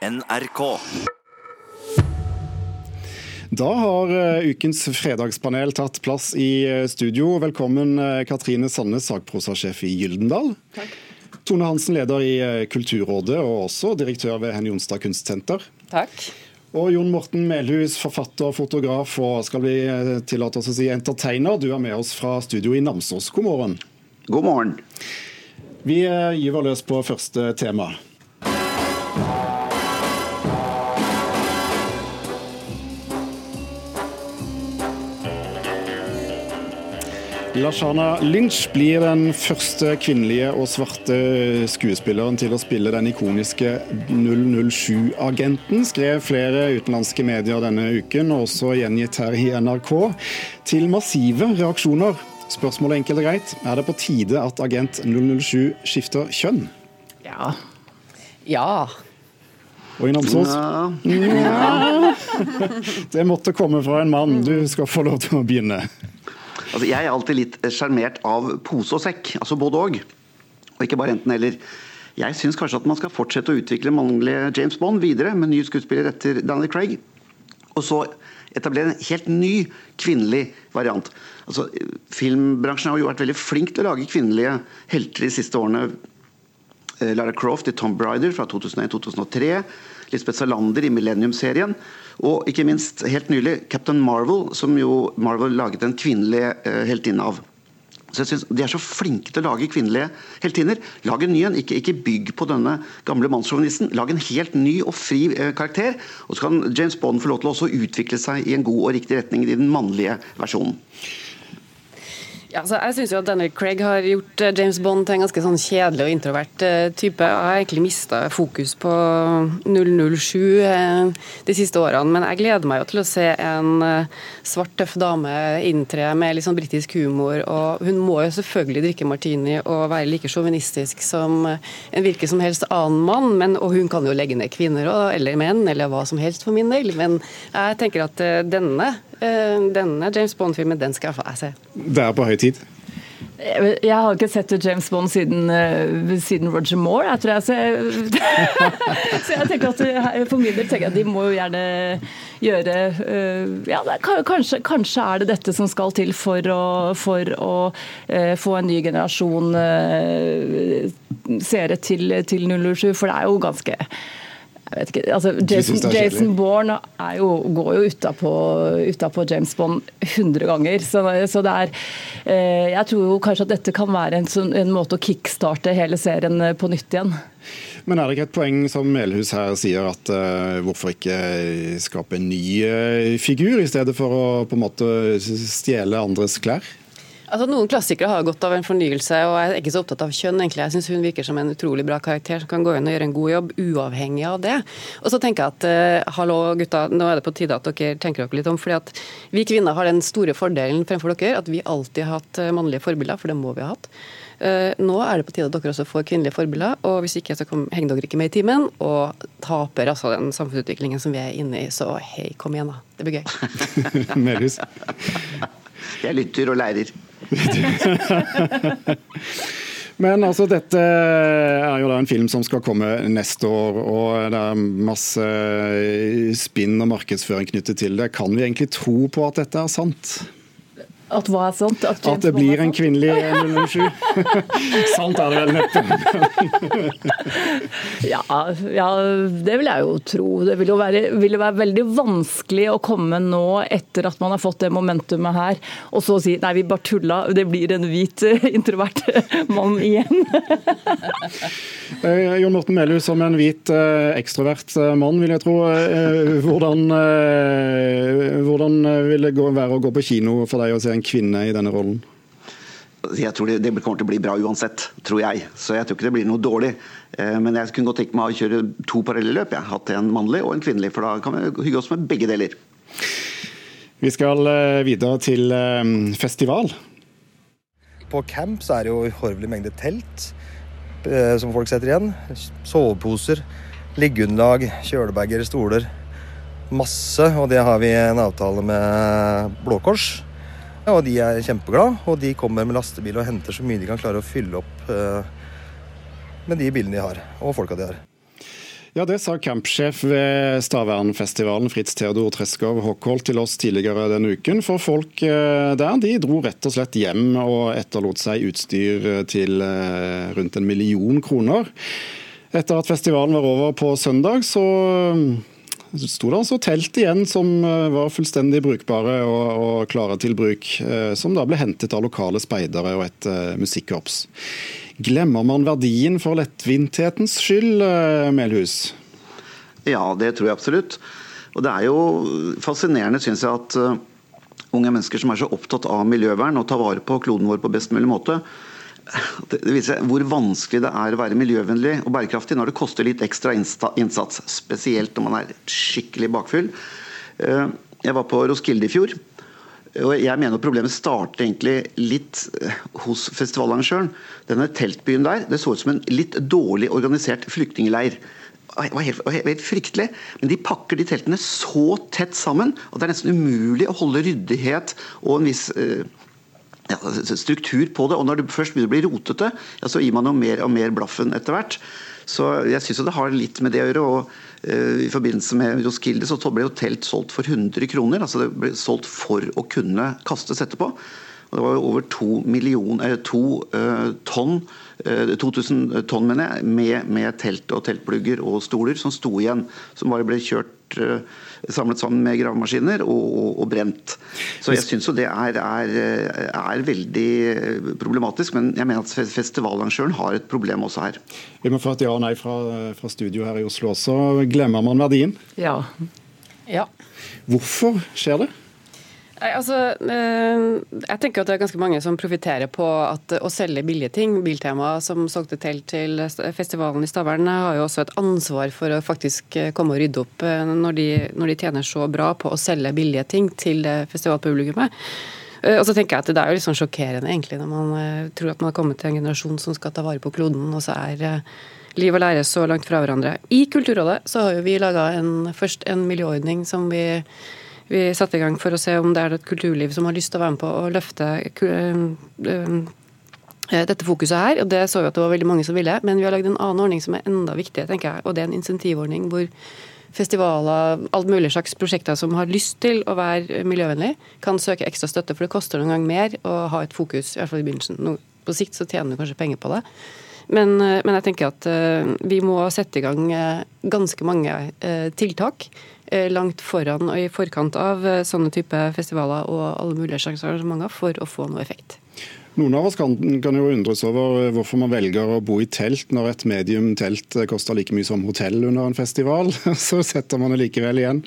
NRK. Da har eh, ukens fredagspanel tatt plass i eh, studio. Velkommen eh, Katrine Sandnes, sakprosasjef i Gyldendal. Takk. Tone Hansen, leder i Kulturrådet og også direktør ved Henny Jonstad kunstsenter. Takk. Og Jon Morten Melhus, forfatter, fotograf og skal vi tillate oss å si entertainer. Du er med oss fra studio i Namsos. God morgen. God morgen. Vi gyver løs på første tema. Lashana Lynch blir den første kvinnelige og svarte skuespilleren til å spille den ikoniske 007-agenten, skrev flere utenlandske medier denne uken, og også gjengitt her i NRK, til massive reaksjoner. Spørsmålet enkelt og greit, er det på tide at agent 007 skifter kjønn? Ja. Ja. Og i Namsos? Ja. Det måtte komme fra en mann. Du skal få lov til å begynne. Altså, jeg er alltid litt sjarmert av pose og sekk, altså både og. Og ikke bare enten eller. Jeg syns kanskje at man skal fortsette å utvikle mannlige James Bond videre med nye skuespiller etter Daniel Craig. Og så etablere en helt ny kvinnelig variant. Altså, filmbransjen har jo vært veldig flink til å lage kvinnelige helter de siste årene. Eh, Lara Croft i Tom Brider fra 2001-2003. Lisbeth Salander i Millennium-serien. Og ikke minst helt nylig Captain Marvel, som jo Marvel laget en kvinnelig eh, heltinne av. Så jeg synes De er så flinke til å lage kvinnelige heltinner. Lag en ny en, ikke, ikke bygg på denne gamle mannssjåvinisten. Lag en helt ny og fri eh, karakter. Og så kan James Bond få lov til å utvikle seg i en god og riktig retning i den mannlige versjonen. Ja, jeg syns Daniel Craig har gjort eh, James Bond til en ganske sånn kjedelig og introvert eh, type. Jeg har egentlig mista fokus på 007 eh, de siste årene, men jeg gleder meg jo til å se en svart, tøff dame inntre med litt sånn britisk humor. og Hun må jo selvfølgelig drikke martini og være like sjåvinistisk som en hvilken som helst annen mann, men, og hun kan jo legge ned kvinner eller menn, eller hva som helst for min del. Men jeg tenker at denne, denne James Bond-filmen, den skal jeg se. Det er på høy tid. Jeg har ikke sett James Bond siden, eh, siden Roger Moore, jeg tror jeg. Så jeg, så jeg tenker at eh, for min del tenker jeg at de må jo gjerne gjøre eh, ja, kanskje, kanskje er det dette som skal til for å, for å eh, få en ny generasjon eh, seere til, til 007, for det er jo ganske jeg vet ikke, altså Jason? Jason Bourne jo, går jo utapå, James Bond 100 ganger. Så, så det er eh, Jeg tror jo kanskje at dette kan være en, sånn, en måte å kickstarte hele serien eh, på nytt igjen. Men er det ikke et poeng som Melhus her sier, at eh, hvorfor ikke skape en ny eh, figur, i stedet for å på en måte stjele andres klær? Altså, Noen klassikere har godt av en fornyelse, og jeg er ikke så opptatt av kjønn. egentlig. Jeg syns hun virker som en utrolig bra karakter som kan gå inn og gjøre en god jobb, uavhengig av det. Og så tenker jeg at eh, hallo gutta, nå er det på tide at dere tenker dere litt om. fordi at vi kvinner har den store fordelen fremfor dere at vi alltid har hatt eh, mannlige forbilder, for det må vi ha hatt. Eh, nå er det på tide at dere også får kvinnelige forbilder, og hvis ikke så kom, henger dere ikke med i timen og taper altså den samfunnsutviklingen som vi er inne i. Så hei, kom igjen da. Det blir gøy. Jeg lytter og lærer. Men altså, dette er jo da en film som skal komme neste år, og det er masse spinn og markedsføring knyttet til det. Kan vi egentlig tro på at dette er sant? At hva er sant? At, At det blir en kvinnelig 007? sant er det vel neppe. Ja, ja, det vil jeg jo tro. Det vil jo være, vil være veldig vanskelig å komme nå etter at man har fått det momentumet her, og så si nei, vi bare tulla, det blir en hvit eh, introvert mann igjen. Eh, Jon Morten Melhus, som en hvit eh, ekstrovert eh, mann, vil jeg tro. eh, hvordan, eh, hvordan vil det være å gå på kino for deg å se en kvinne i denne rollen? Jeg tror det, det kommer til å bli bra uansett, tror jeg. Så jeg tror ikke det blir noe dårlig. Eh, Men jeg kunne godt tenke meg å kjøre to parallelløp. Jeg har hatt en mannlig og en kvinnelig, for da kan vi hygge oss med begge deler. Vi skal eh, videre til eh, festival. På camp så er det jo uhorvelig mengde telt som folk setter igjen. Soveposer, liggeunderlag, kjølebager, stoler. Masse, og det har vi en avtale med Blå Kors. Og de er kjempeglade, og de kommer med lastebil og henter så mye de kan klare å fylle opp eh, med de bilene de har, og folka de har. Ja, Det sa campsjef ved Stavernfestivalen Fritz Theodor Treskov Håkholt til oss tidligere denne uken. For folk eh, der de dro rett og slett hjem og etterlot seg utstyr til eh, rundt en million kroner. Etter at festivalen var over på søndag, så sto det altså telt igjen som eh, var fullstendig brukbare og, og klare til bruk. Som da ble hentet av lokale speidere og et musikkorps. Glemmer man verdien for lettvinthetens skyld, eh, Melhus? Ja, det tror jeg absolutt. Og det er jo fascinerende, syns jeg, at uh, unge mennesker som er så opptatt av miljøvern og tar vare på kloden vår på best mulig måte, det viser hvor vanskelig det er å være miljøvennlig og bærekraftig når det koster litt ekstra innsats. Spesielt når man er skikkelig bakfull. Uh, jeg var på Roskilde i fjor. Og jeg mener Problemet starter egentlig litt eh, hos festivalarrangøren. Denne teltbyen der det så ut som en litt dårlig organisert flyktningleir. Det var helt, helt, fryktelig. Men de pakker de teltene så tett sammen at det er nesten umulig å holde ryddighet og en viss uh, ja, struktur på det. Og når det først begynner å bli rotete, ja, så gir man jo mer og mer blaffen etter hvert. Så jeg syns det har litt med det å gjøre. og uh, I forbindelse med Roskilde så ble jo telt solgt for 100 kroner. altså Det ble solgt for å kunne kastes etterpå. Og det var jo over to, million, eh, to uh, tonn, 2000 tonn mener jeg, med, med, telt og teltplugger og stoler som sto igjen. Som bare ble kjørt uh, samlet sammen med gravemaskiner og, og, og brent. Så jeg syns jo det er, er, er, veldig problematisk. Men jeg mener at festivalarrangøren har et problem også her. Vi må få et ja og nei fra, fra studio her i Oslo også. Glemmer man verdien? Ja. ja. Hvorfor skjer det? Nei, altså, eh, jeg tenker at det er ganske mange som profitterer på at, å selge billige ting. Biltema, som solgte telt til festivalen i Stavern, har jo også et ansvar for å faktisk eh, komme og rydde opp eh, når de, når de tjener så bra på å selge billige ting til festivalpublikummet. Og så tenker jeg at Det er jo litt sånn sjokkerende egentlig når man tror at man har kommet til en generasjon som skal ta vare på kloden, og så er liv og lære så langt fra hverandre. I Kulturrådet så har jo vi laga først en miljøordning som vi vi satte i gang for å se om det er et kulturliv som har lyst til å være med på å løfte eh, eh, dette fokuset her. og Det så vi at det var veldig mange som ville. Men vi har lagd en annen ordning som er enda viktigere, tenker jeg. Og det er en insentivordning hvor festivaler, alt mulig slags prosjekter som har lyst til å være miljøvennlig, kan søke ekstra støtte. For det koster noen gang mer å ha et fokus, i hvert fall i begynnelsen. På sikt så tjener du kanskje penger på det. Men, eh, men, jeg tenker at vi må sette i gang ganske mange tiltak Eh, langt foran og i forkant av eh, sånne type festivaler og alle mulige slags arrangementer for å få noe effekt. Noen av oss kan, kan, jo undres over hvorfor man velger å bo i telt når et medium telt koster like mye som hotell under en festival. Så setter man det likevel igjen.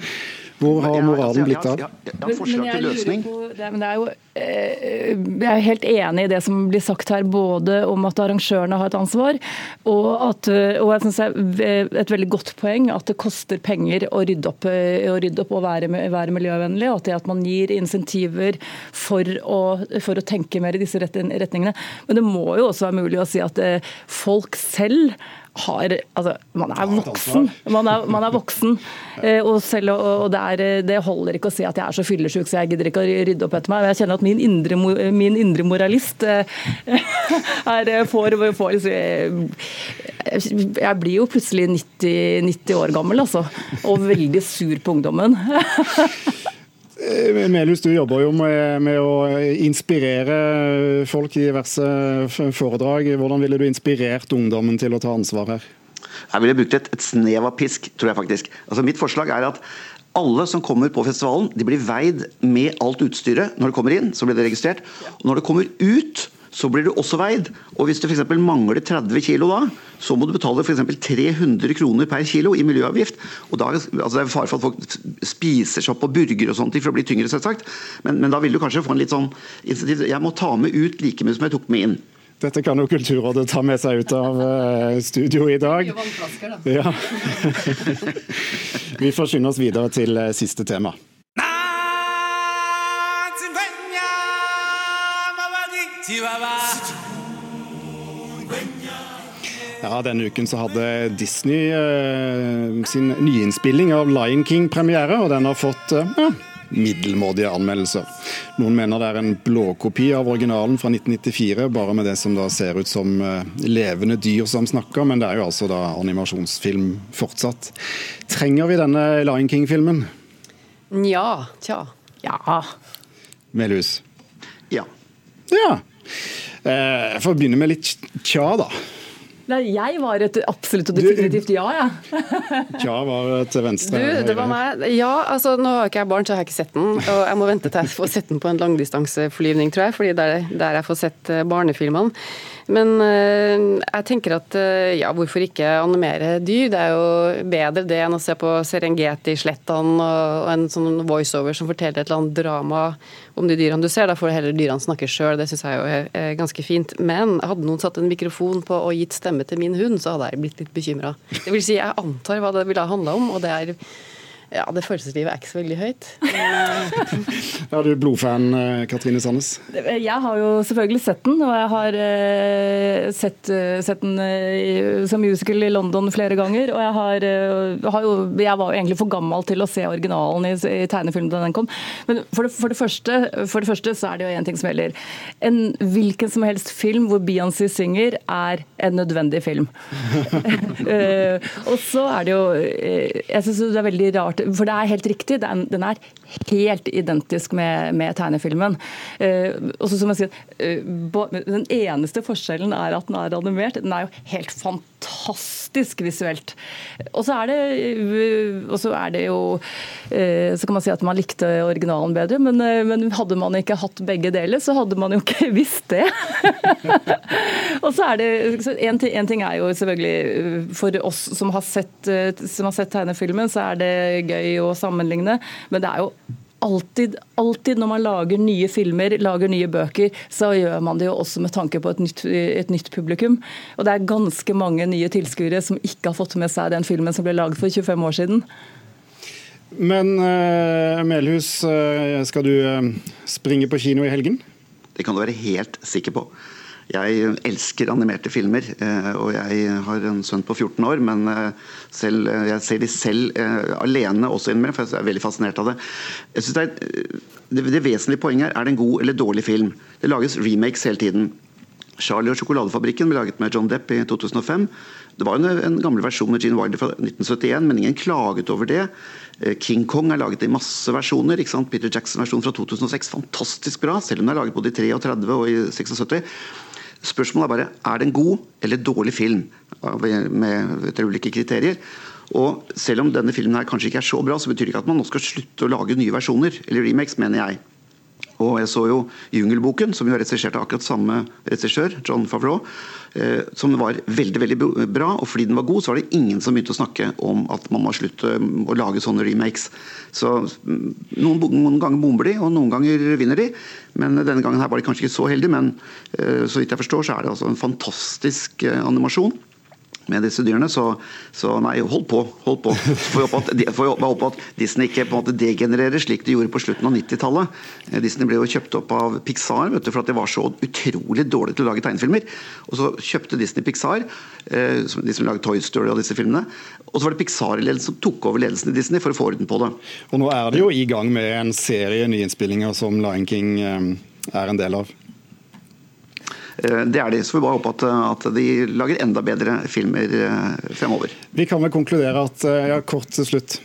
Hvor har moralen blitt av? Det er en forslag til løsning. Det, det er jo, eh, jeg er helt enig i det som blir sagt her, både om at arrangørene har et ansvar, og, at, og jeg synes det er et veldig godt poeng at det koster penger å rydde opp, å rydde opp og være, være, miljøvennlig. og at det at man gir insentiver for å, for å tenke mer i disse retningene. Men det må jo også være mulig å si at eh, folk selv har Altså, man er voksen. Man er, man er voksen. Eh, og, selv, og det, er, det, holder ikke å si at jeg er så fyllesyk så jeg gidder ikke å rydde opp etter meg. Jeg kjenner at min indre, min indre moralist eh, er, får, får Jeg blir jo plutselig 90, 90 år gammel, altså. Og veldig sur på ungdommen. Eh, Melhus, du jobber jo med, med, å inspirere folk i diverse foredrag. Hvordan ville du inspirert ungdommen til å ta ansvar her? Jeg ville brukt et, et snev av pisk, tror jeg faktisk. Altså, mitt forslag er at alle som kommer på festivalen, de blir veid med alt utstyret. Når det kommer inn, så blir det registrert. Og når det kommer ut, så blir du også veid. Og hvis du f.eks. mangler 30 kg da, så må du betale f.eks. 300 kroner per kilo i miljøavgift. Og da, altså Det er fare for at folk spiser seg opp på burger og sånne ting for å bli tyngre, selvsagt. Men, men da vil du kanskje få en litt sånn Jeg må ta med ut like mye som jeg tok med inn. Dette kan jo Kulturrådet ta med seg ut av uh, studio i dag. Ja. Vi får skynde oss videre til uh, siste tema. Ja, Denne uken så hadde Disney eh, sin nyinnspilling av Lion King premiere, og den har fått ja, middelmådige anmeldelser. Noen mener det er en blåkopi av originalen fra 1994, bare med det som da ser ut som eh, levende dyr som snakker, men det er jo altså da animasjonsfilm fortsatt. Trenger vi denne Lion King-filmen? Nja, tja. Ja. Melhus? Ja. Ja. Eh, for å begynne med litt tja, da. Nei, jeg var et absolutt og definitivt ja, jeg. Ja. ja var til venstre. Du, det var meg. Ja, altså nå har ikke jeg barn, så jeg har ikke sett den. Og jeg må vente til jeg får sett den på en langdistanseflyvning, tror jeg. fordi det er der jeg får sett eh, barnefilmene. Men øh, jeg tenker at øh, ja, hvorfor ikke animere dyr? Det er jo bedre det enn å se på Serengeti-slettene og, en sånn voiceover som forteller et eller annet drama om de dyrene du ser. Da får heller dyrene snakke sjøl, det syns jeg jo er, ganske fint. Men hadde noen satt en mikrofon på og gitt stemme til min hund, så hadde jeg blitt litt bekymra. Det vil si, jeg antar hva det ville ha handla om, og det er ja, det følelseslivet er ikke så veldig høyt. ja, du blodfan, eh, Katrine Sandnes? Jeg har jo selvfølgelig sett den, og jeg har uh, sett, uh, sett, den som musical i London flere ganger. Og jeg, har, har jo, jeg var jo egentlig for gammel til å se originalen i, i tegnefilmen da den kom. Men for det, for, det første, for det, første, så er det jo én ting som gjelder. En hvilken som helst film hvor Beyoncé synger, er en nødvendig film. og så er det jo Jeg syns det er veldig rart for det er helt riktig, den, den er helt identisk med, med tegnefilmen. Eh, også som jeg sier, eh, Den eneste forskjellen er at den er animert. Den er jo helt fantastisk visuelt. Og så er så er det jo eh, Så kan man si at man likte originalen bedre, men, eh, men hadde man ikke hatt begge deler, så hadde man jo ikke visst det. og så er det en, en ting er jo selvfølgelig eh, For oss som har sett, som har sett tegnefilmen, så er det gøy å sammenligne, men det er jo alltid, alltid når man lager nye filmer, lager nye bøker, så gjør man det jo også med tanke på et nytt, et nytt publikum. Og det er ganske mange nye tilskuere som ikke har fått med seg den filmen som ble laget for 25 år siden. Men uh, Melhus, uh, skal du uh, springe på kino i helgen? Det kan du være helt sikker på. Jeg elsker animerte filmer, eh, og jeg har en sønn på 14 år. Men eh, selv, eh, jeg ser de selv alene også innimellom, for jeg er veldig fascinert av det. Jeg synes det, er, det, det vesentlige poenget her er det en god eller dårlig film. Det lages remakes hele tiden. Charlie og sjokoladefabrikken ble laget med John Depp i 2005. Det var en, en gammel versjon med Gene Wilder fra 1971, men ingen klaget over det. King Kong er laget i masse versjoner. Peter Jackson-versjonen fra 2006, fantastisk bra, selv om den er laget både i 33 og i 76. Spørsmålet er bare er det en god eller dårlig film, med etter ulike kriterier. Og Selv om denne filmen her kanskje ikke er så bra, så betyr det ikke at man nå skal slutte å lage nye versjoner, eller remakes, mener jeg. Og jeg så jo 'Jungelboken', som jo er regissert av akkurat samme regissør, John Favreau, eh, som var veldig veldig bra. Og fordi den var god, så var det ingen som begynte å snakke om at man må slutte mm, å lage sånne remakes. Så mm, noen, noen ganger bomber de, og noen ganger vinner de. Men denne gangen her var de kanskje ikke så heldige, men eh, så vidt jeg forstår, så er det altså en fantastisk eh, animasjon med disse dyrene. Så, så, nei, hold på. hold på. Får håpe at, Disney ikke på en måte degenererer slik de gjorde på slutten av 90-tallet. Eh, Disney ble jo kjøpt opp av Pixar vet du, for at de var så utrolig dårlige til å lage tegnefilmer. Og så kjøpte Disney Pixar, eh, de som laget Toy Story og disse filmene. Og så var det Pixar-ledelsen som tok over ledelsen i Disney for å få orden på det. Og nå er det jo i gang med en serie nyinnspillinger som Lion King eh, er en del av. Eh, det er de. Så vi bare håper at, at, de lager enda bedre filmer eh, fremover. Vi kan vel konkludere at eh, ja, kort til slutt.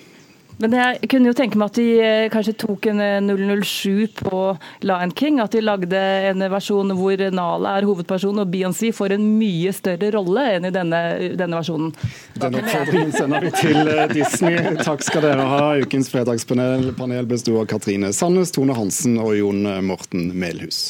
Men jeg kunne jo tenke meg at de kanskje tok en 007 på Lion King. At de lagde en versjon hvor Nala er hovedperson og Beyoncé får en mye større rolle enn i denne, denne versjonen. Den oppfordringen sender vi til Disney. Takk skal dere ha. Ukens fredagspanel besto av Katrine Sandnes, Tone Hansen og Jon Morten Melhus.